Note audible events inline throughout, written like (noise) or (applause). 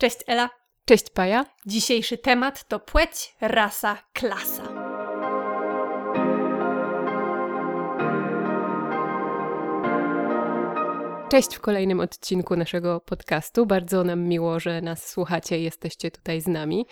Cześć Ela. Cześć Paja. Dzisiejszy temat to płeć, rasa, klasa. Cześć w kolejnym odcinku naszego podcastu. Bardzo nam miło, że nas słuchacie i jesteście tutaj z nami.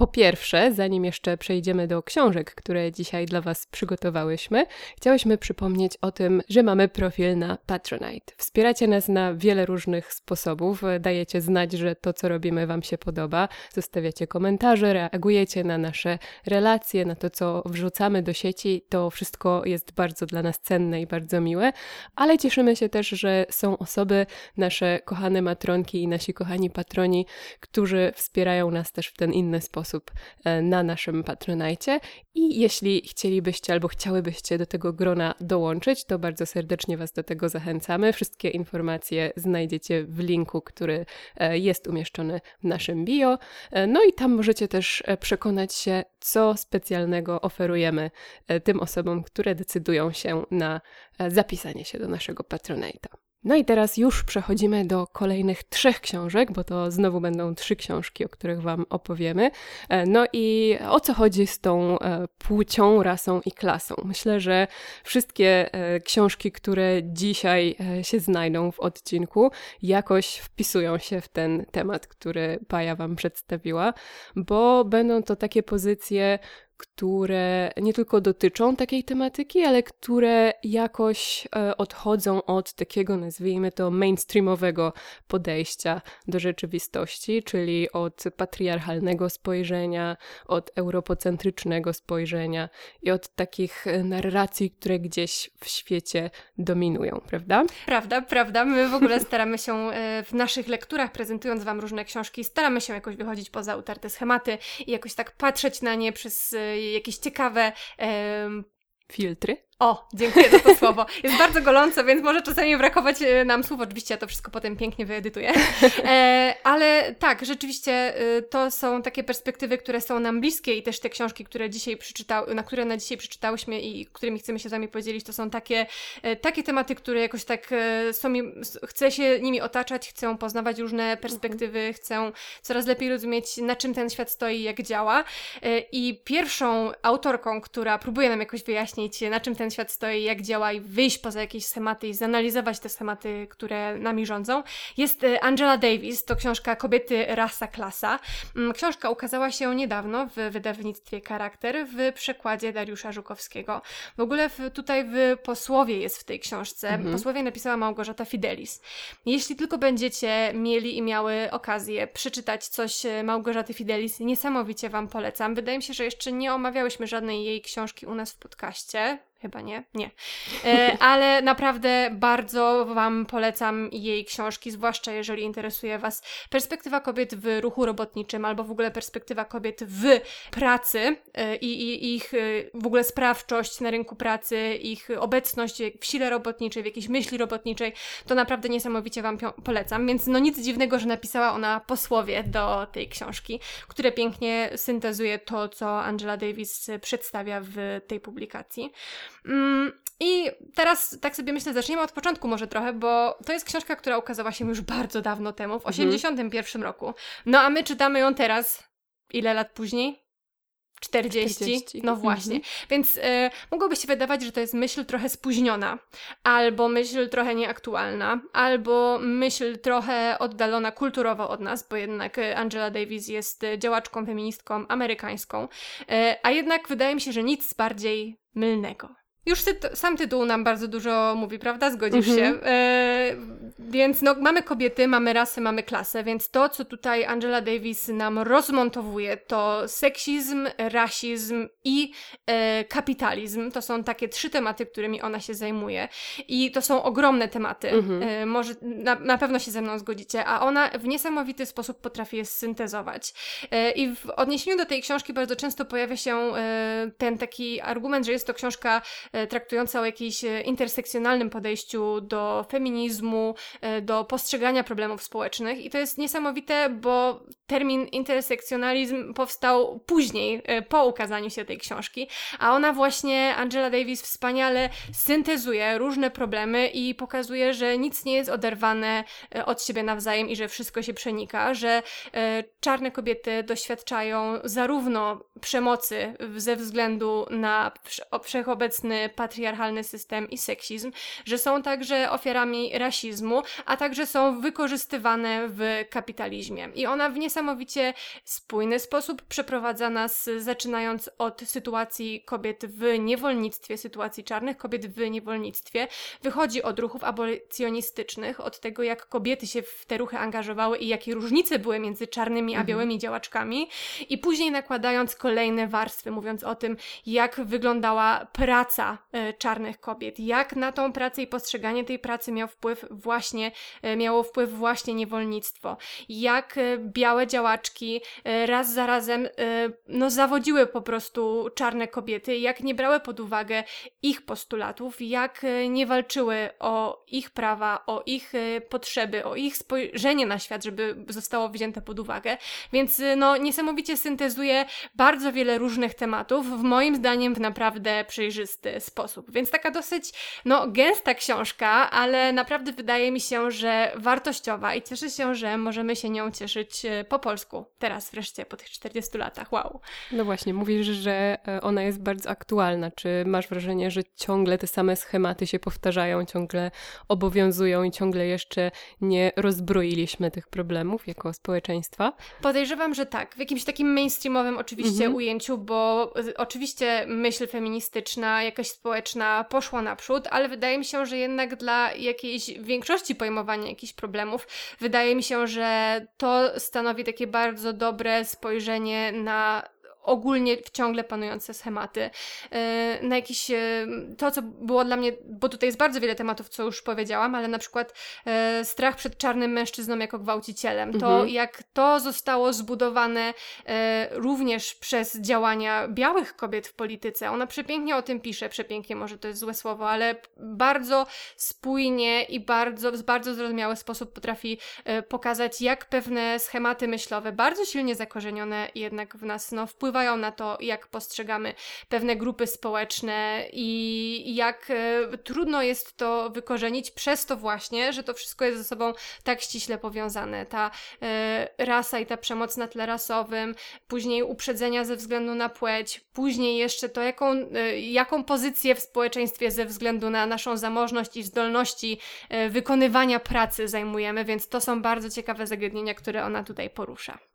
Po pierwsze, zanim jeszcze przejdziemy do książek, które dzisiaj dla Was przygotowałyśmy, chciałyśmy przypomnieć o tym, że mamy profil na Patronite. Wspieracie nas na wiele różnych sposobów, dajecie znać, że to, co robimy, Wam się podoba, zostawiacie komentarze, reagujecie na nasze relacje, na to, co wrzucamy do sieci. To wszystko jest bardzo dla nas cenne i bardzo miłe, ale cieszymy się też, że są osoby, nasze kochane matronki i nasi kochani patroni, którzy wspierają nas też w ten inny sposób sposób e, na naszym Patronajcie. I jeśli chcielibyście albo chciałybyście do tego grona dołączyć, to bardzo serdecznie Was do tego zachęcamy. Wszystkie informacje znajdziecie w linku, który e, jest umieszczony w naszym bio. E, no i tam możecie też przekonać się, co specjalnego oferujemy tym osobom, które decydują się na zapisanie się do naszego Patronite'a. No i teraz już przechodzimy do kolejnych trzech książek, bo to znowu będą trzy książki, o których Wam opowiemy. E, no i o co chodzi z tą e, płcią, rasą i klasą? Myślę, że wszystkie e, książki, które dzisiaj się znajdą w odcinku, jakoś wpisują się w ten temat, który Paja Wam przedstawiła, bo będą to takie pozycje, które nie tylko dotyczą takiej tematyki, ale które jakoś e, odchodzą od takiego, nazwijmy to, mainstreamowego podejścia do rzeczywistości, czyli od patriarchalnego spojrzenia, od europocentrycznego spojrzenia i od takich narracji, które gdzieś w świecie dominują, prawda? Prawda, prawda. My w ogóle staramy się e, w naszych lekturach, prezentując Wam różne książki, staramy się jakoś wychodzić poza utarte schematy i jakoś tak patrzeć na nie przez e, jakieś ciekawe filtry. O, dziękuję za to słowo. Jest bardzo goląco, więc może czasami brakować e, nam słów. Oczywiście ja to wszystko potem pięknie wyedytuję. E, ale tak, rzeczywiście e, to są takie perspektywy, które są nam bliskie i też te książki, które dzisiaj przeczytał, na które na dzisiaj przeczytałyśmy i którymi chcemy się z Wami podzielić, to są takie, e, takie tematy, które jakoś tak są mi, chcę się nimi otaczać, chcę poznawać różne perspektywy, mhm. chcę coraz lepiej rozumieć, na czym ten świat stoi, jak działa. E, I pierwszą autorką, która próbuje nam jakoś wyjaśnić, na czym ten świat stoi, jak działa i wyjść poza jakieś schematy i zanalizować te schematy, które nami rządzą, jest e, Angela Davis. To książka Kobiety, rasa, klasa. Mm, książka ukazała się niedawno w wydawnictwie Charakter w przekładzie Dariusza Żukowskiego. W ogóle w, tutaj w posłowie jest w tej książce. Mhm. Posłowie napisała Małgorzata Fidelis. Jeśli tylko będziecie mieli i miały okazję przeczytać coś e, Małgorzaty Fidelis, niesamowicie Wam polecam. Wydaje mi się, że jeszcze nie omawiałyśmy żadnej jej książki u nas w podcaście. Chyba nie, nie. E, (laughs) ale naprawdę bardzo Wam polecam jej książki, zwłaszcza jeżeli interesuje Was perspektywa kobiet w ruchu robotniczym albo w ogóle perspektywa kobiet w pracy e, i, i ich e, w ogóle sprawczość na rynku pracy, ich obecność w sile robotniczej, w jakiejś myśli robotniczej. To naprawdę niesamowicie Wam polecam. Więc no nic dziwnego, że napisała ona posłowie do tej książki, które pięknie syntezuje to, co Angela Davis przedstawia w tej publikacji. Mm, I teraz tak sobie myślę, zaczniemy od początku może trochę, bo to jest książka, która ukazała się już bardzo dawno temu, w 1981 mhm. roku. No a my czytamy ją teraz, ile lat później? 40, 40. no właśnie. Mhm. Więc y, mogłoby się wydawać, że to jest myśl trochę spóźniona, albo myśl trochę nieaktualna, albo myśl trochę oddalona kulturowo od nas, bo jednak y, Angela Davis jest y, działaczką feministką amerykańską, y, a jednak wydaje mi się, że nic bardziej mylnego. Już sam tytuł nam bardzo dużo mówi, prawda? Zgodzisz się? Mhm. E, więc no, mamy kobiety, mamy rasę, mamy klasę, więc to, co tutaj Angela Davis nam rozmontowuje, to seksizm, rasizm i e, kapitalizm. To są takie trzy tematy, którymi ona się zajmuje. I to są ogromne tematy. Mhm. E, może na, na, pewno się ze mną zgodzicie, a ona w niesamowity sposób potrafi je syntezować. E, I w odniesieniu do tej książki bardzo często pojawia się e, ten taki argument, że jest to książka traktująca o jakimś intersekcjonalnym podejściu do feminizmu, do postrzegania problemów społecznych. I to jest niesamowite, bo termin intersekcjonalizm powstał później, po ukazaniu się tej książki, a ona właśnie, Angela Davis, wspaniale syntezuje różne problemy i pokazuje, że nic nie jest oderwane od siebie nawzajem i że wszystko się przenika, że czarne kobiety doświadczają zarówno przemocy ze względu na wszechobecny patriarchalny system i seksizm, że są także ofiarami rasizmu, a także są wykorzystywane w kapitalizmie. I ona w niesamowicie spójny sposób przeprowadza nas, zaczynając od sytuacji kobiet w niewolnictwie, sytuacji czarnych kobiet w niewolnictwie. Wychodzi od ruchów abolicjonistycznych, od tego, jak kobiety się w te ruchy angażowały i jakie różnice były między czarnymi a mhm. białymi działaczkami. I później nakładając kolejne warstwy, mówiąc o tym, jak wyglądała praca e, czarnych kobiet, jak na tą pracę i postrzeganie tej pracy miał wpływ właśnie, e, miało wpływ właśnie niewolnictwo, jak e, białe działaczki raz za razem no, zawodziły po prostu czarne kobiety, jak nie brały pod uwagę ich postulatów, jak nie walczyły o ich prawa, o ich potrzeby, o ich spojrzenie na świat, żeby zostało wzięte pod uwagę. Więc no niesamowicie syntezuje bardzo wiele różnych tematów, w moim zdaniem w naprawdę przejrzysty sposób. Więc taka dosyć, no, gęsta książka, ale naprawdę wydaje mi się, że wartościowa i cieszę się, że możemy się nią cieszyć e, po polsku. Teraz wreszcie, po tych 40 latach. Wow. No właśnie, mówisz, że e, ona jest bardzo aktualna. Czy masz wrażenie, że ciągle te same schematy się powtarzają, ciągle obowiązują i ciągle jeszcze nie rozbroiliśmy tych problemów jako społeczeństwa? Podejrzewam, że tak. W jakimś takim mainstreamowym oczywiście mhm. ujęciu, bo oczywiście myśl feministyczna, jakaś społeczna poszła naprzód, ale wydaje mi się, że jednak dla jakiejś większości pojmowania jakichś problemów, wydaje mi się, że to stanowi takie bardzo dobre spojrzenie na ogólnie ciągle panujące schematy, e, na jakiś, e, to co było dla mnie, bo tutaj jest bardzo wiele tematów, co już powiedziałam, ale na przykład e, strach przed czarnym mężczyzną jako gwałcicielem, to mhm. jak to zostało zbudowane również przez działania białych kobiet w polityce, ona przepięknie o tym pisze, przepięknie może to jest złe słowo, ale bardzo spójnie i bardzo, w bardzo zrozumiały sposób potrafi pokazać, jak pewne schematy myślowe, bardzo silnie zakorzenione jednak w nas, no wpływają wpływają na to, jak postrzegamy pewne grupy społeczne i jak e, trudno jest to wykorzenić przez to właśnie, że to wszystko jest ze sobą tak ściśle powiązane. Ta e, rasa i ta przemoc na tle rasowym, później uprzedzenia ze względu na płeć, później jeszcze to, jaką, e, jaką pozycję w społeczeństwie ze względu na naszą zamożność i zdolności wykonywania pracy zajmujemy, więc to są bardzo ciekawe zagadnienia, które ona tutaj porusza.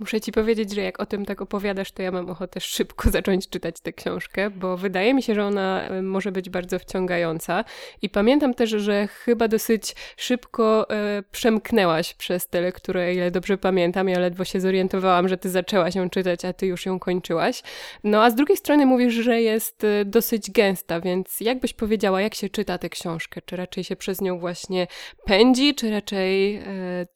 Muszę ci powiedzieć, że jak o tym tak opowiadasz, to ja mam ochotę szybko (laughs) zacząć czytać tę książkę, bo wydaje mi się, że ona e, może być bardzo wciągająca. I pamiętam też, że chyba dosyć szybko e, przemknęłaś przez tę lekturę, ile dobrze pamiętam. Ja ledwo się zorientowałam, że ty zaczęłaś ją czytać, a ty już ją kończyłaś. No a z drugiej strony mówisz, że jest e, dosyć gęsta, więc jak byś powiedziała, jak się czyta tę książkę? Czy raczej się przez nią właśnie pędzi, czy raczej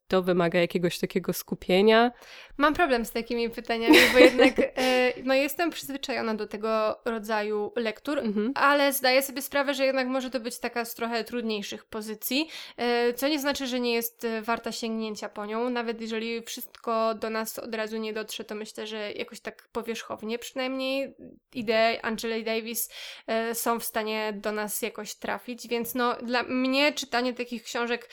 to wymaga jakiegoś takiego skupienia? Mam problem z takimi pytaniami, bo jednak (laughs) e, no jestem przyzwyczajona do tego rodzaju lektur, mhm. ale zdaję sobie sprawę, że jednak może to być taka z trochę trudniejszych pozycji, e, co nie znaczy, że nie jest e, warta sięgnięcia po nią. Nawet jeżeli wszystko do nas od razu nie dotrze, to myślę, że jakoś tak powierzchownie przynajmniej idee Angeli Davis są w stanie do nas jakoś trafić, więc no dla mnie czytanie takich książek,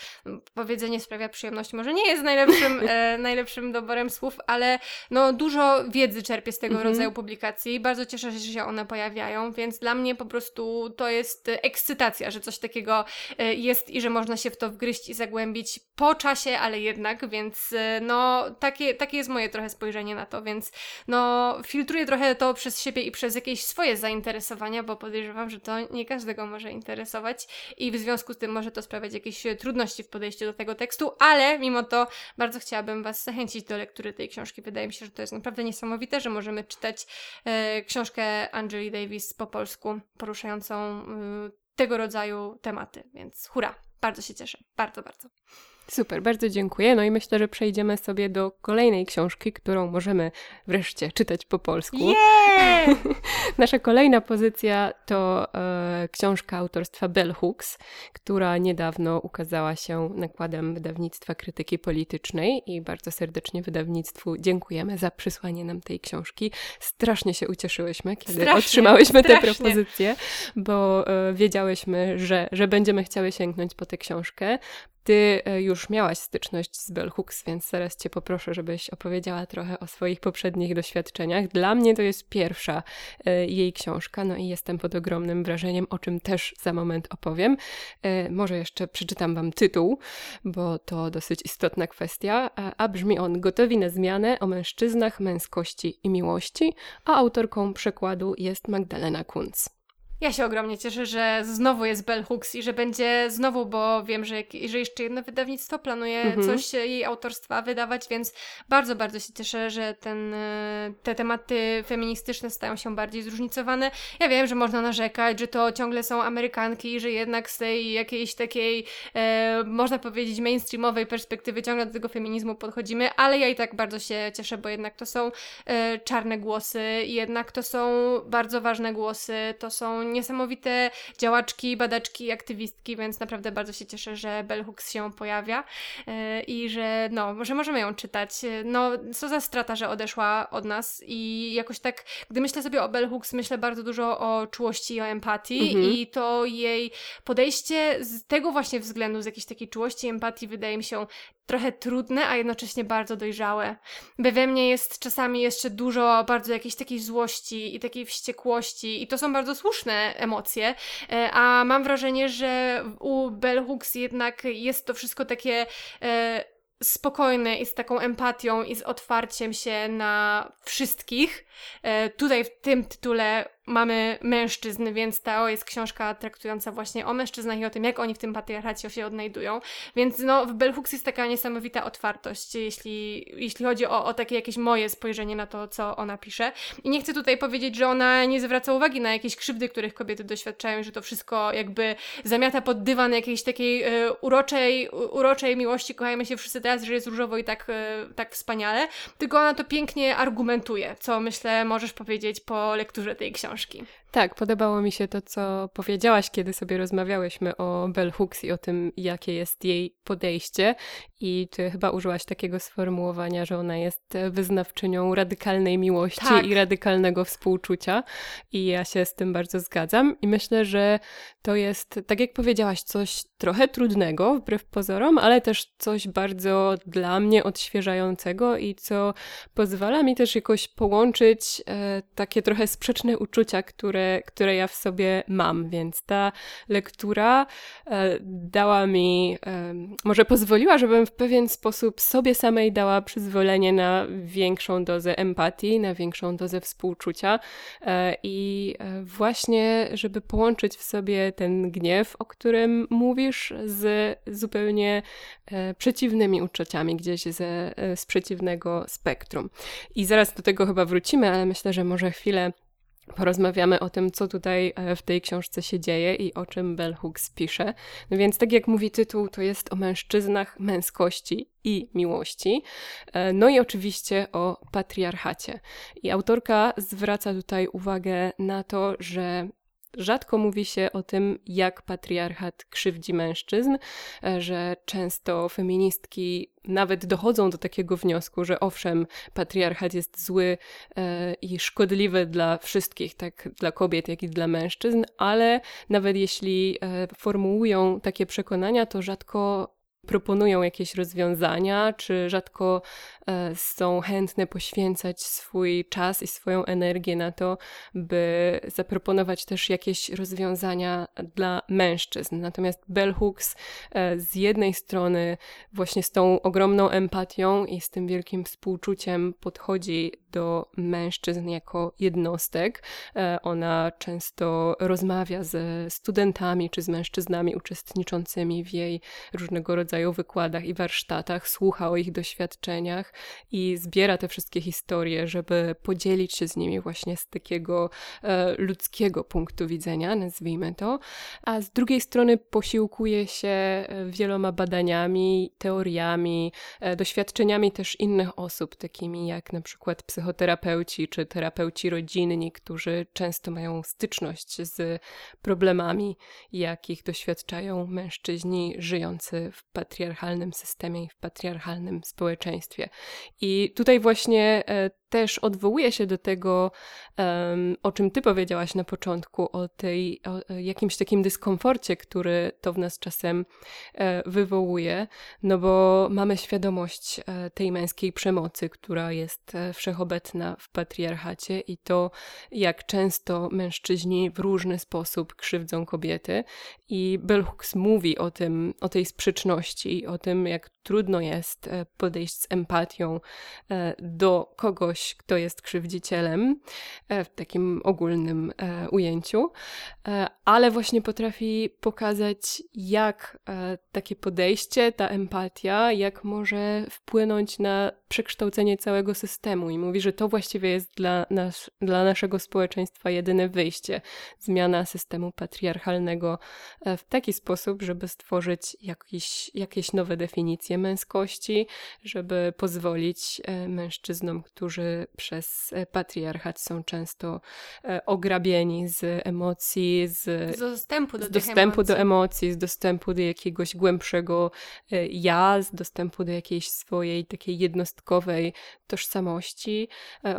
powiedzenie sprawia przyjemność, może nie jest najlepszym, (laughs) najlepszym doborem słów, ale no dużo wiedzy czerpię z tego mhm. rodzaju publikacji. Bardzo cieszę się, że się one pojawiają, więc dla mnie po prostu to jest ekscytacja, że coś takiego e, jest i że można się w to wgryźć i zagłębić po czasie, ale jednak, więc e, no takie, takie jest moje trochę spojrzenie na to, więc no filtruję trochę to przez siebie i przez jakieś swoje zainteresowania, bo podejrzewam, że to nie każdego może interesować i w związku z tym może to sprawiać jakieś trudności w podejściu do tego tekstu, ale mimo to bardzo chciałabym Was zachęcić do lektury tej książki. Wydaje mi się, że to jest naprawdę niesamowite, że możemy czytać e, książkę Angeli Davis po polsku, poruszającą e, tego rodzaju tematy, więc hura, bardzo się cieszę, bardzo, bardzo. Super, bardzo dziękuję. No i myślę, że przejdziemy sobie do kolejnej książki, którą możemy wreszcie czytać po polsku. Yeah! (laughs) Nasza kolejna pozycja to e, książka autorstwa Bell Hooks, która niedawno ukazała się nakładem wydawnictwa krytyki politycznej i bardzo serdecznie wydawnictwu dziękujemy za przysłanie nam tej książki. Strasznie się ucieszyłyśmy, kiedy Strasznie, otrzymałyśmy strasznie. tę propozycję, bo e, wiedziałyśmy, że, że będziemy chciały sięgnąć po tę książkę. Ty e, już miałaś styczność z Bell Hooks, więc zaraz Cię poproszę, żebyś opowiedziała trochę o swoich poprzednich doświadczeniach. Dla mnie to jest pierwsza e, jej książka, no i jestem pod ogromnym wrażeniem, o czym też za moment opowiem. E, może jeszcze przeczytam Wam tytuł, bo to dosyć istotna kwestia, a, brzmi on Gotowi na zmianę o mężczyznach, męskości i miłości, a autorką przekładu jest Magdalena Kunz. Ja się ogromnie cieszę, że znowu jest Bell Hooks i że będzie znowu, bo wiem, że, że jeszcze jedno wydawnictwo planuje Mhm. coś jej autorstwa wydawać, więc bardzo, bardzo się cieszę, że ten, e, te tematy feministyczne stają się bardziej zróżnicowane. Ja wiem, że można narzekać, że to ciągle są Amerykanki i że jednak z tej jakiejś takiej, e, można powiedzieć, mainstreamowej perspektywy ciągle do tego feminizmu podchodzimy, ale ja i tak bardzo się cieszę, bo jednak to są e, czarne głosy, jednak to są bardzo ważne głosy, to są niesamowite działaczki, badaczki, aktywistki, więc naprawdę bardzo się cieszę, że Bell Hooks się pojawia e, i że no, że możemy ją czytać. E, No, co za strata, że odeszła od nas i jakoś tak, gdy myślę sobie o Bell Hooks, myślę bardzo dużo o czułości i o empatii Mhm. i to jej podejście z tego właśnie względu, z jakiejś takiej czułości i empatii wydaje mi się trochę trudne, a jednocześnie bardzo dojrzałe. By we mnie jest czasami jeszcze dużo bardzo jakiejś takiej złości i takiej wściekłości i to są bardzo słuszne emocje, e, a mam wrażenie, że u Bell Hooks jednak jest to wszystko takie e, spokojne i z taką empatią i z otwarciem się na wszystkich. E, tutaj w tym tytule mamy mężczyzn, więc to jest książka traktująca właśnie o mężczyznach i o tym, jak oni w tym patriarchacie się odnajdują. Więc no, w Bell Hooks jest taka niesamowita otwartość, jeśli, jeśli chodzi o, o takie jakieś moje spojrzenie na to, co ona pisze. I nie chcę tutaj powiedzieć, że ona nie zwraca uwagi na jakieś krzywdy, których kobiety doświadczają, że to wszystko jakby zamiata pod dywan jakiejś takiej e, uroczej, u- uroczej miłości, kochajmy się wszyscy teraz, że jest różowo i tak, e, tak wspaniale, tylko ona to pięknie argumentuje, co myślę możesz powiedzieć po lekturze tej książki książki. Tak, podobało mi się to, co powiedziałaś, kiedy sobie rozmawiałyśmy o Bell Hooks i o tym, jakie jest jej podejście. I ty chyba użyłaś takiego sformułowania, że ona jest wyznawczynią radykalnej miłości Tak. i radykalnego współczucia. I ja się z tym bardzo zgadzam. I myślę, że to jest, tak jak powiedziałaś, coś trochę trudnego, wbrew pozorom, ale też coś bardzo dla mnie odświeżającego i co pozwala mi też jakoś połączyć e, takie trochę sprzeczne uczucia, które, które ja w sobie mam. Więc ta lektura e, dała mi, e, może pozwoliła, żebym w pewien sposób sobie samej dała przyzwolenie na większą dozę empatii, na większą dozę współczucia e, i właśnie, żeby połączyć w sobie ten gniew, o którym mówisz, z zupełnie przeciwnymi uczuciami, gdzieś ze, z przeciwnego spektrum. I zaraz do tego chyba wrócimy, ale myślę, że może chwilę porozmawiamy o tym, co tutaj e, w tej książce się dzieje i o czym Bell Hooks pisze. No więc, tak jak mówi tytuł, to jest o mężczyznach, męskości i miłości. E, No i oczywiście o patriarchacie. I autorka zwraca tutaj uwagę na to, że Rzadko mówi się o tym, jak patriarchat krzywdzi mężczyzn, e, że często feministki nawet dochodzą do takiego wniosku, że owszem, patriarchat jest zły e, i szkodliwy dla wszystkich, tak dla kobiet, jak i dla mężczyzn, ale nawet jeśli e, formułują takie przekonania, to rzadko proponują jakieś rozwiązania, czy rzadko e, są chętne poświęcać swój czas i swoją energię na to, by zaproponować też jakieś rozwiązania dla mężczyzn. Natomiast Bell Hooks e, z jednej strony właśnie z tą ogromną empatią i z tym wielkim współczuciem podchodzi do mężczyzn jako jednostek. E, ona często rozmawia ze studentami czy z mężczyznami uczestniczącymi w jej różnego rodzaju wykładach i warsztatach, słucha o ich doświadczeniach i zbiera te wszystkie historie, żeby podzielić się z nimi właśnie z takiego e, ludzkiego punktu widzenia, nazwijmy to. A z drugiej strony posiłkuje się e, wieloma badaniami, teoriami, doświadczeniami też innych osób, takimi jak na przykład psychoterapeuci czy terapeuci rodzinni, którzy często mają styczność z problemami, jakich doświadczają mężczyźni żyjący w patriarchalnym systemie i w patriarchalnym społeczeństwie. I tutaj właśnie e, też odwołuje się do tego, um, o czym ty powiedziałaś na początku, o tej o jakimś takim dyskomforcie, który to w nas czasem e, wywołuje, no bo mamy świadomość e, tej męskiej przemocy, która jest e, wszechobecna w patriarchacie i to, jak często mężczyźni w różny sposób krzywdzą kobiety. I Bell Hooks mówi o tym, o tej sprzeczności, o tym, jak trudno jest e, podejść z empatią e, do kogoś, kto jest krzywdzicielem e, w takim ogólnym ujęciu, ale właśnie potrafi pokazać, jak takie podejście, ta empatia, jak może wpłynąć na przekształcenie całego systemu. I mówi, że to właściwie jest dla, nas, dla naszego społeczeństwa jedyne wyjście. Zmiana systemu patriarchalnego w taki sposób, żeby stworzyć jakiś, jakieś nowe definicje męskości, żeby pozwolić e, mężczyznom, którzy przez e, patriarchat są często e, ograbieni z emocji, z, z dostępu, do, z dostępu emocji. do emocji, z dostępu do jakiegoś głębszego ja, z dostępu do jakiejś swojej takiej jednostkowej tożsamości.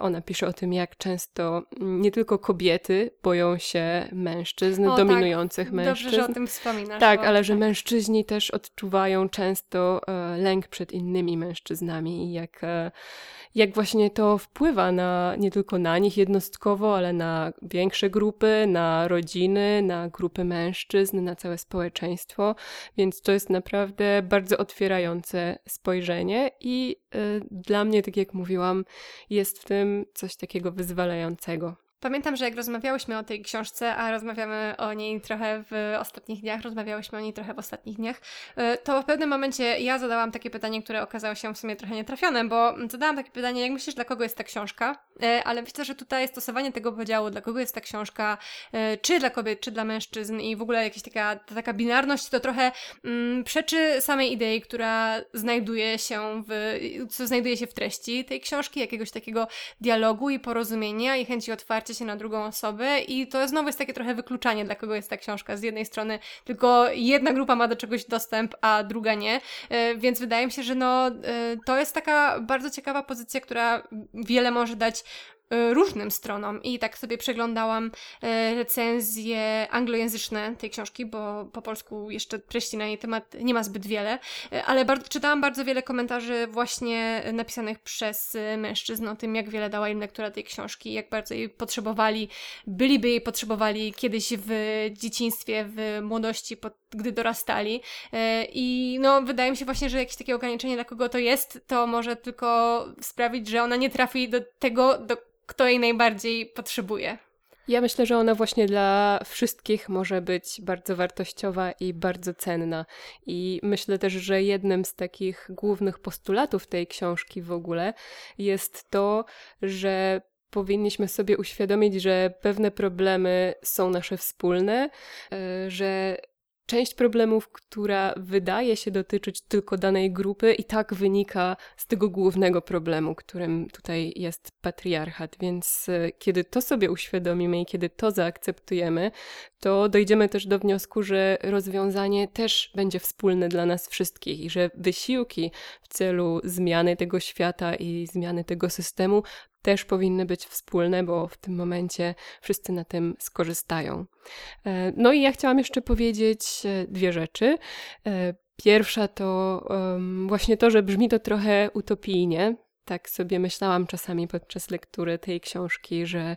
Ona pisze o tym, jak często nie tylko kobiety boją się mężczyzn, o, tak. dominujących tak. mężczyzn. Dobrze, że o tym wspominasz. Tak, ale że tak. mężczyźni też odczuwają często lęk przed innymi mężczyznami i jak, e, jak właśnie to wpływa na nie tylko na nich jednostkowo, ale na większe grupy, na rodziny, na grupy mężczyzn, na całe społeczeństwo. Więc to jest naprawdę bardzo otwierające spojrzenie i y, dla mnie, tak jak mówiłam, jest w tym coś takiego wyzwalającego. Pamiętam, że jak rozmawiałyśmy o tej książce, a rozmawiamy o niej trochę w ostatnich dniach, rozmawiałyśmy o niej trochę w ostatnich dniach, e, to w pewnym momencie ja zadałam takie pytanie, które okazało się w sumie trochę nietrafione, bo zadałam takie pytanie, jak myślisz, dla kogo jest ta książka? E, ale myślę, że tutaj stosowanie tego podziału, dla kogo jest ta książka, e, czy dla kobiet, czy dla mężczyzn i w ogóle jakaś taka, taka binarność, to trochę mm, przeczy samej idei, która znajduje się w, co znajduje się w treści tej książki, jakiegoś takiego dialogu i porozumienia i chęci otwarcia się na drugą osobę i to znowu jest takie trochę wykluczanie, dla kogo jest ta książka. Z jednej strony tylko jedna grupa ma do czegoś dostęp, a druga nie, e, więc wydaje mi się, że no, e, to jest taka bardzo ciekawa pozycja, która wiele może dać różnym stronom. I tak sobie przeglądałam e, recenzje anglojęzyczne tej książki, bo po polsku jeszcze treści na jej temat nie ma zbyt wiele, e, ale bardzo, czytałam bardzo wiele komentarzy właśnie napisanych przez mężczyzn o tym, jak wiele dała im lektura tej książki, jak bardzo jej potrzebowali, byliby jej potrzebowali kiedyś w dzieciństwie, w młodości, pod, gdy dorastali. I no, wydaje mi się właśnie, że jakieś takie ograniczenie dla kogo to jest, to może tylko sprawić, że ona nie trafi do tego, do kto jej najbardziej potrzebuje. Ja myślę, że ona właśnie dla wszystkich może być bardzo wartościowa i bardzo cenna. I myślę też, że jednym z takich głównych postulatów tej książki w ogóle jest to, że powinniśmy sobie uświadomić, że pewne problemy są nasze wspólne, e, że część problemów, która wydaje się dotyczyć tylko danej grupy, i tak wynika z tego głównego problemu, którym tutaj jest patriarchat. Więc e, kiedy to sobie uświadomimy i kiedy to zaakceptujemy, to dojdziemy też do wniosku, że rozwiązanie też będzie wspólne dla nas wszystkich i że wysiłki w celu zmiany tego świata i zmiany tego systemu też powinny być wspólne, bo w tym momencie wszyscy na tym skorzystają. E, no i ja chciałam jeszcze powiedzieć e, dwie rzeczy. E, pierwsza to właśnie to, że brzmi to trochę utopijnie, tak sobie myślałam czasami podczas lektury tej książki, że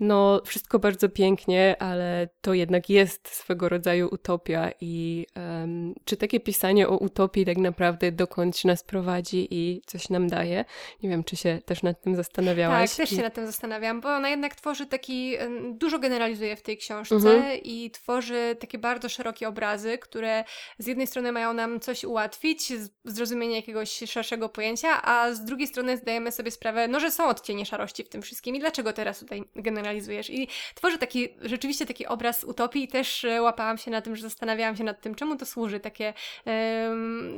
no wszystko bardzo pięknie, ale to jednak jest swego rodzaju utopia i um, czy takie pisanie o utopii tak naprawdę dokądś nas prowadzi i coś nam daje? Nie wiem, czy się też nad tym zastanawiałaś? Tak, też się nad tym zastanawiam, bo ona jednak tworzy taki, dużo generalizuje w tej książce mhm. i tworzy takie bardzo szerokie obrazy, które z jednej strony mają nam coś ułatwić, zrozumienie jakiegoś szerszego pojęcia, a z drugiej strony zdajemy sobie sprawę, no, że są odcienie szarości w tym wszystkim i dlaczego teraz tutaj generalizujesz? I tworzy taki, rzeczywiście taki obraz utopii i też e, łapałam się na tym, że zastanawiałam się nad tym, czemu to służy, takie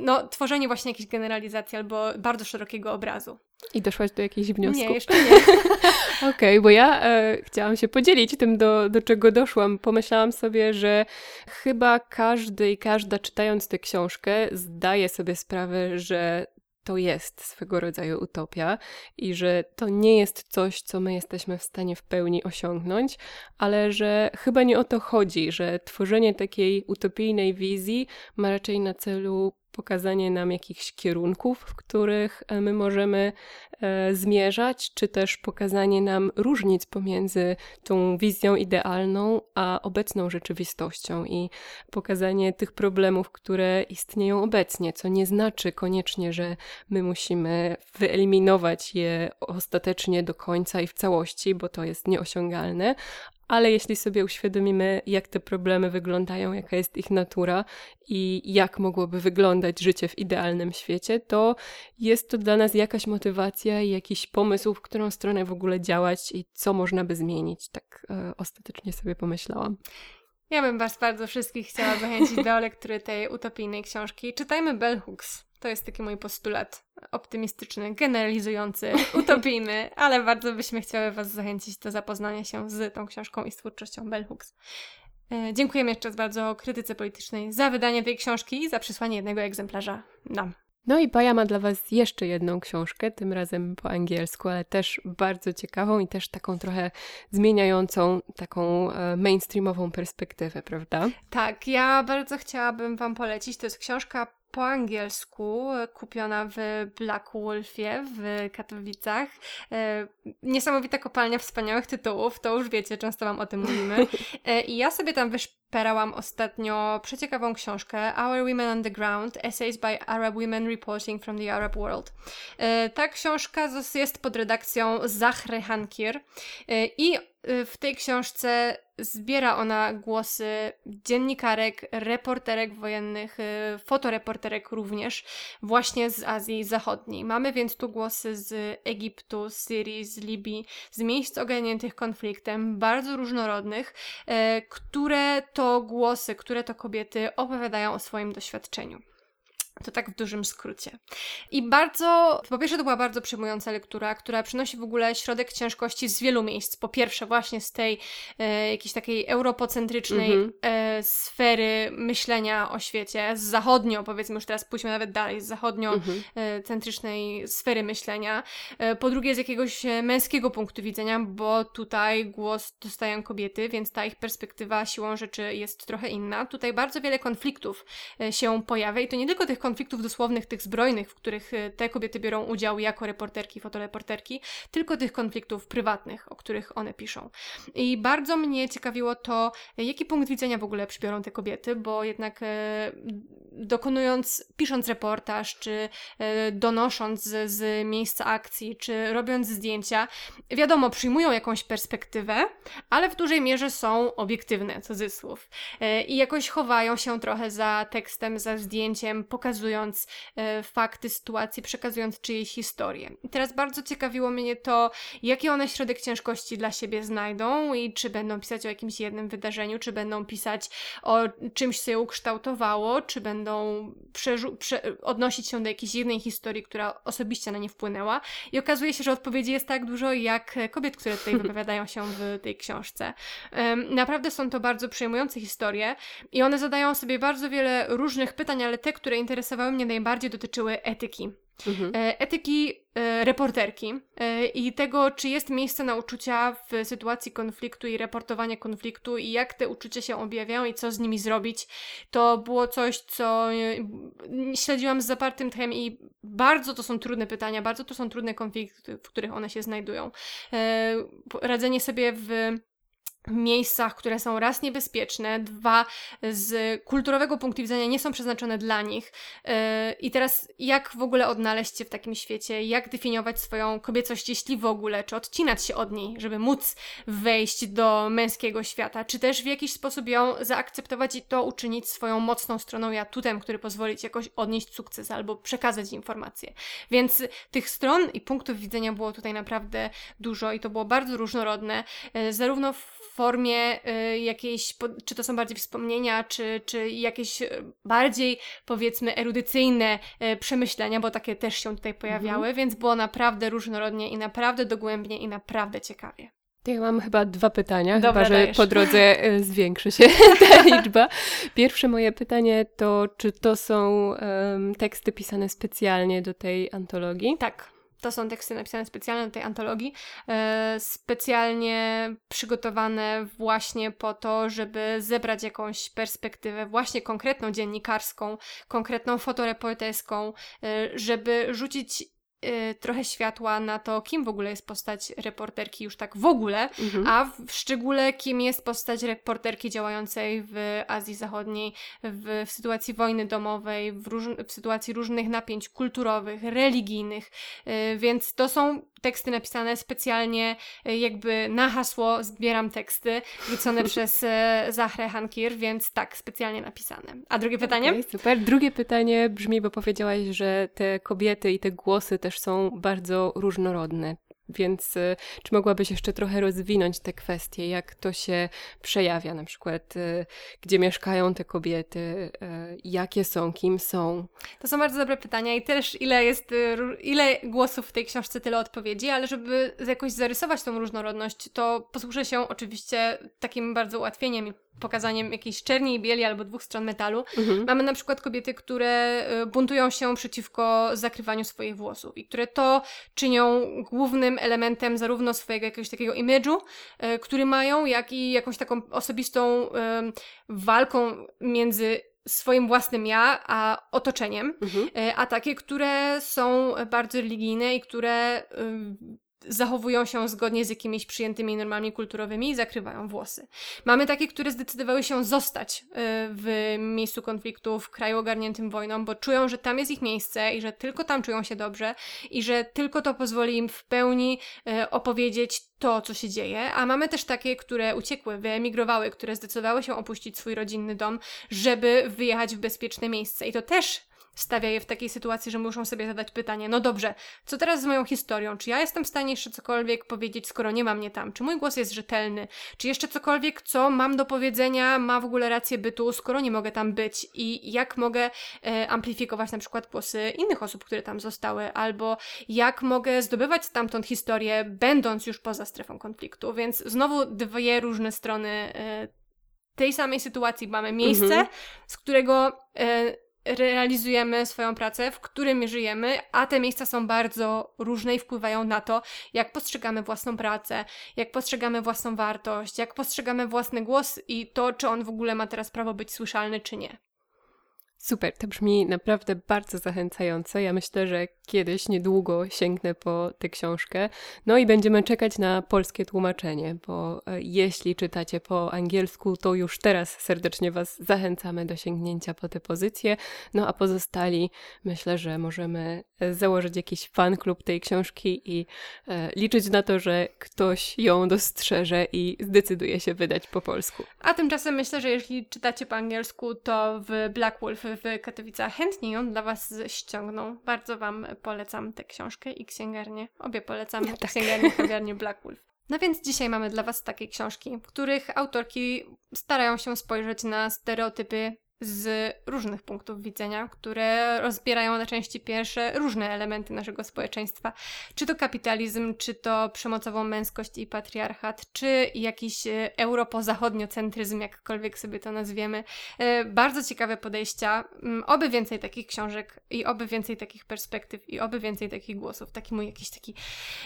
no, tworzenie właśnie jakiejś generalizacji albo bardzo szerokiego obrazu. I doszłaś do jakichś wniosków? Nie, jeszcze nie. (laughs) Okej, okay, bo ja e, chciałam się podzielić tym, do, do czego doszłam. Pomyślałam sobie, że chyba każdy i każda czytając tę książkę zdaje sobie sprawę, że to jest swego rodzaju utopia i że to nie jest coś, co my jesteśmy w stanie w pełni osiągnąć, ale że chyba nie o to chodzi, że tworzenie takiej utopijnej wizji ma raczej na celu pokazanie nam jakichś kierunków, w których e, my możemy e, zmierzać, czy też pokazanie nam różnic pomiędzy tą wizją idealną a obecną rzeczywistością i pokazanie tych problemów, które istnieją obecnie, co nie znaczy koniecznie, że my musimy wyeliminować je ostatecznie do końca i w całości, bo to jest nieosiągalne, ale jeśli sobie uświadomimy, jak te problemy wyglądają, jaka jest ich natura i jak mogłoby wyglądać życie w idealnym świecie, to jest to dla nas jakaś motywacja i jakiś pomysł, w którą stronę w ogóle działać i co można by zmienić. Tak e, ostatecznie sobie pomyślałam. Ja bym Was bardzo wszystkich chciała zachęcić do lektury tej utopijnej książki. Czytajmy Bell Hooks. To jest taki mój postulat optymistyczny, generalizujący, (laughs) utopijny, ale bardzo byśmy chciały Was zachęcić do zapoznania się z tą książką i z twórczością Bell Hooks. E, dziękujemy jeszcze raz bardzo krytyce politycznej za wydanie tej książki i za przysłanie jednego egzemplarza nam. No i Baja ma dla Was jeszcze jedną książkę, tym razem po angielsku, ale też bardzo ciekawą i też taką trochę zmieniającą, taką e, mainstreamową perspektywę, prawda? Tak, ja bardzo chciałabym Wam polecić. To jest książka po angielsku, kupiona w Black Wolfie w Katowicach. E, niesamowita kopalnia wspaniałych tytułów, to już wiecie, często Wam o tym mówimy. (laughs) E, I ja sobie tam wyszperałam ostatnio przeciekawą książkę Our Women on the Ground, Essays by Arab Women Reporting from the Arab World. E, ta książka jest pod redakcją Zahry Hankir i w tej książce zbiera ona głosy dziennikarek, reporterek wojennych, fotoreporterek również, właśnie z Azji Zachodniej. Mamy więc tu głosy z Egiptu, z Syrii, z Libii, z miejsc ogarniętych konfliktem, bardzo różnorodnych, które to głosy, które to kobiety opowiadają o swoim doświadczeniu. To tak w dużym skrócie. I bardzo, po pierwsze to była bardzo przejmująca lektura, która przynosi w ogóle środek ciężkości z wielu miejsc. Po pierwsze właśnie z tej e, jakiejś takiej europocentrycznej mm -hmm. e, sfery myślenia o świecie, z zachodnio, powiedzmy już teraz pójdźmy nawet dalej, z zachodnio-centrycznej mm -hmm. sfery myślenia. E, po drugie z jakiegoś e, męskiego punktu widzenia, bo tutaj głos dostają kobiety, więc ta ich perspektywa siłą rzeczy jest trochę inna. Tutaj bardzo wiele konfliktów e, się pojawia i to nie tylko tych konfliktów, dosłownych, tych zbrojnych, w których te kobiety biorą udział jako reporterki, fotoreporterki, tylko tych konfliktów prywatnych, o których one piszą. I bardzo mnie ciekawiło to, jaki punkt widzenia w ogóle przybiorą te kobiety, bo jednak e, dokonując, pisząc reportaż, czy e, donosząc z, z miejsca akcji, czy robiąc zdjęcia, wiadomo, przyjmują jakąś perspektywę, ale w dużej mierze są obiektywne, cudzysłów. E, I jakoś chowają się trochę za tekstem, za zdjęciem, pokazują pokazując fakty sytuacji, przekazując czyjeś historię. I teraz bardzo ciekawiło mnie to, jaki one środek ciężkości dla siebie znajdą i czy będą pisać o jakimś jednym wydarzeniu, czy będą pisać o czymś, co je ukształtowało, czy będą odnosić się do jakiejś jednej historii, która osobiście na nie wpłynęła. I okazuje się, że odpowiedzi jest tak dużo, jak kobiet, które tutaj (laughs) wypowiadają się w tej książce. Naprawdę są to bardzo przejmujące historie i one zadają sobie bardzo wiele różnych pytań, ale te, które interesowały mnie najbardziej dotyczyły etyki. Mhm. E, etyki e, reporterki e, i tego, czy jest miejsce na uczucia w sytuacji konfliktu i reportowania konfliktu i jak te uczucia się objawiają i co z nimi zrobić. To było coś, co śledziłam z zapartym tchem i bardzo to są trudne pytania, bardzo to są trudne konflikty, w których one się znajdują. Radzenie sobie w miejscach, które są raz niebezpieczne, dwa z kulturowego punktu widzenia nie są przeznaczone dla nich. Yy, I teraz jak w ogóle odnaleźć się w takim świecie, jak definiować swoją kobiecość, jeśli w ogóle, czy odcinać się od niej, żeby móc wejść do męskiego świata, czy też w jakiś sposób ją zaakceptować i to uczynić swoją mocną stroną, ja tutem, który pozwoli ci jakoś odnieść sukces albo przekazać informacje. Więc tych stron i punktów widzenia było tutaj naprawdę dużo i to było bardzo różnorodne, yy, zarówno w formie y, jakiejś, czy to są bardziej wspomnienia, czy, czy jakieś y, bardziej powiedzmy erudycyjne y, przemyślenia, bo takie też się tutaj pojawiały, mhm. więc było naprawdę różnorodnie i naprawdę dogłębnie i naprawdę ciekawie. Ja mam chyba dwa pytania, Dobra, chyba że po drodze (laughs) zwiększy się (laughs) ta liczba. Pierwsze moje pytanie to, czy to są um, teksty pisane specjalnie do tej antologii? Tak. To są teksty napisane specjalnie do tej antologii, e, specjalnie przygotowane właśnie po to, żeby zebrać jakąś perspektywę, właśnie konkretną dziennikarską, konkretną fotoreporterską, e, żeby rzucić Y, trochę światła na to, kim w ogóle jest postać reporterki już tak w ogóle, mhm. a w szczególe kim jest postać reporterki działającej w Azji Zachodniej, w, w sytuacji wojny domowej, w, róż, w sytuacji różnych napięć kulturowych, religijnych, y, więc to są teksty napisane specjalnie y, jakby na hasło zbieram teksty rzucone (laughs) przez Zachrę Hankir, więc tak, specjalnie napisane. A drugie pytanie? Okay, super. Drugie pytanie brzmi, bo powiedziałaś, że te kobiety i te głosy też są bardzo różnorodne. Więc y, czy mogłabyś jeszcze trochę rozwinąć te kwestie, jak to się przejawia, na przykład y, gdzie mieszkają te kobiety, y, jakie są, kim są? To są bardzo dobre pytania i też ile jest, ile głosów w tej książce, tyle odpowiedzi, ale żeby jakoś zarysować tą różnorodność, to posłużę się oczywiście takim bardzo ułatwieniem pokazaniem jakiejś czerni i bieli albo dwóch stron metalu. Mhm. Mamy na przykład kobiety, które buntują się przeciwko zakrywaniu swoich włosów i które to czynią głównym elementem zarówno swojego jakiegoś takiego imidżu, e, który mają, jak i jakąś taką osobistą walką między swoim własnym ja, a otoczeniem, mhm. A takie, które są bardzo religijne i które zachowują się zgodnie z jakimiś przyjętymi normami kulturowymi i zakrywają włosy. Mamy takie, które zdecydowały się zostać y, w miejscu konfliktu, w kraju ogarniętym wojną, bo czują, że tam jest ich miejsce i że tylko tam czują się dobrze i że tylko to pozwoli im w pełni y, opowiedzieć to, co się dzieje, a mamy też takie, które uciekły, wyemigrowały, które zdecydowały się opuścić swój rodzinny dom, żeby wyjechać w bezpieczne miejsce. I to też stawia je w takiej sytuacji, że muszą sobie zadać pytanie: no dobrze, co teraz z moją historią? Czy ja jestem w stanie jeszcze cokolwiek powiedzieć, skoro nie ma mnie tam? Czy mój głos jest rzetelny? Czy jeszcze cokolwiek, co mam do powiedzenia, ma w ogóle rację bytu, skoro nie mogę tam być? I jak mogę e, amplifikować na przykład głosy innych osób, które tam zostały? Albo jak mogę zdobywać stamtąd historię, będąc już poza strefą konfliktu? Więc znowu dwie różne strony. E, tej samej sytuacji mamy miejsce, mhm. z którego e, realizujemy swoją pracę, w którym żyjemy, a te miejsca są bardzo różne i wpływają na to, jak postrzegamy własną pracę, jak postrzegamy własną wartość, jak postrzegamy własny głos i to, czy on w ogóle ma teraz prawo być słyszalny, czy nie. Super, to brzmi naprawdę bardzo zachęcająco. Ja myślę, że kiedyś, niedługo sięgnę po tę książkę. No i będziemy czekać na polskie tłumaczenie, bo e, jeśli czytacie po angielsku, to już teraz serdecznie Was zachęcamy do sięgnięcia po tę pozycję. No a pozostali myślę, że możemy e, założyć jakiś fan klub tej książki i e, liczyć na to, że ktoś ją dostrzeże i zdecyduje się wydać po polsku. A tymczasem myślę, że jeśli czytacie po angielsku, to w Black Wolf w Katowicach chętnie ją dla Was ściągną. Bardzo Wam polecam tę książkę i księgarnię. Obie polecam ja, tak. księgarnię i (laughs) księgarnię Black Wolf. No więc dzisiaj mamy dla Was takie książki, w których autorki starają się spojrzeć na stereotypy z różnych punktów widzenia, które rozbierają na części pierwsze różne elementy naszego społeczeństwa. Czy to kapitalizm, czy to przemocową męskość i patriarchat, czy jakiś e, europozachodniocentryzm, jakkolwiek sobie to nazwiemy. E, bardzo ciekawe podejścia. Mm, oby więcej takich książek i oby więcej takich perspektyw i oby więcej takich głosów. Taki mój jakiś taki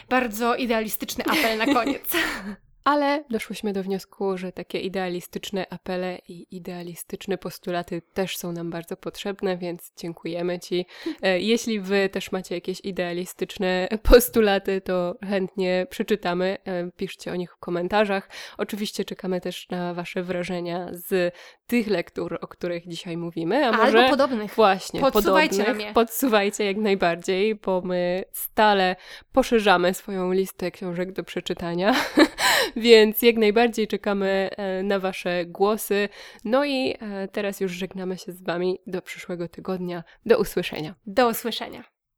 bardzo idealistyczny apel na koniec. (laughs) Ale doszłyśmy do wniosku, że takie idealistyczne apele i idealistyczne postulaty też są nam bardzo potrzebne, więc dziękujemy Ci. E, jeśli Wy też macie jakieś idealistyczne (laughs) postulaty, to chętnie przeczytamy. E, piszcie o nich w komentarzach. Oczywiście czekamy też na Wasze wrażenia z tych lektur, o których dzisiaj mówimy. A może Albo podobnych. Właśnie, Podsuwajcie podobnych. Podsuwajcie jak najbardziej, bo my stale poszerzamy swoją listę książek do przeczytania. (laughs) Więc jak najbardziej czekamy e, na Wasze głosy. No i e, teraz już żegnamy się z Wami do przyszłego tygodnia. Do usłyszenia. Do usłyszenia.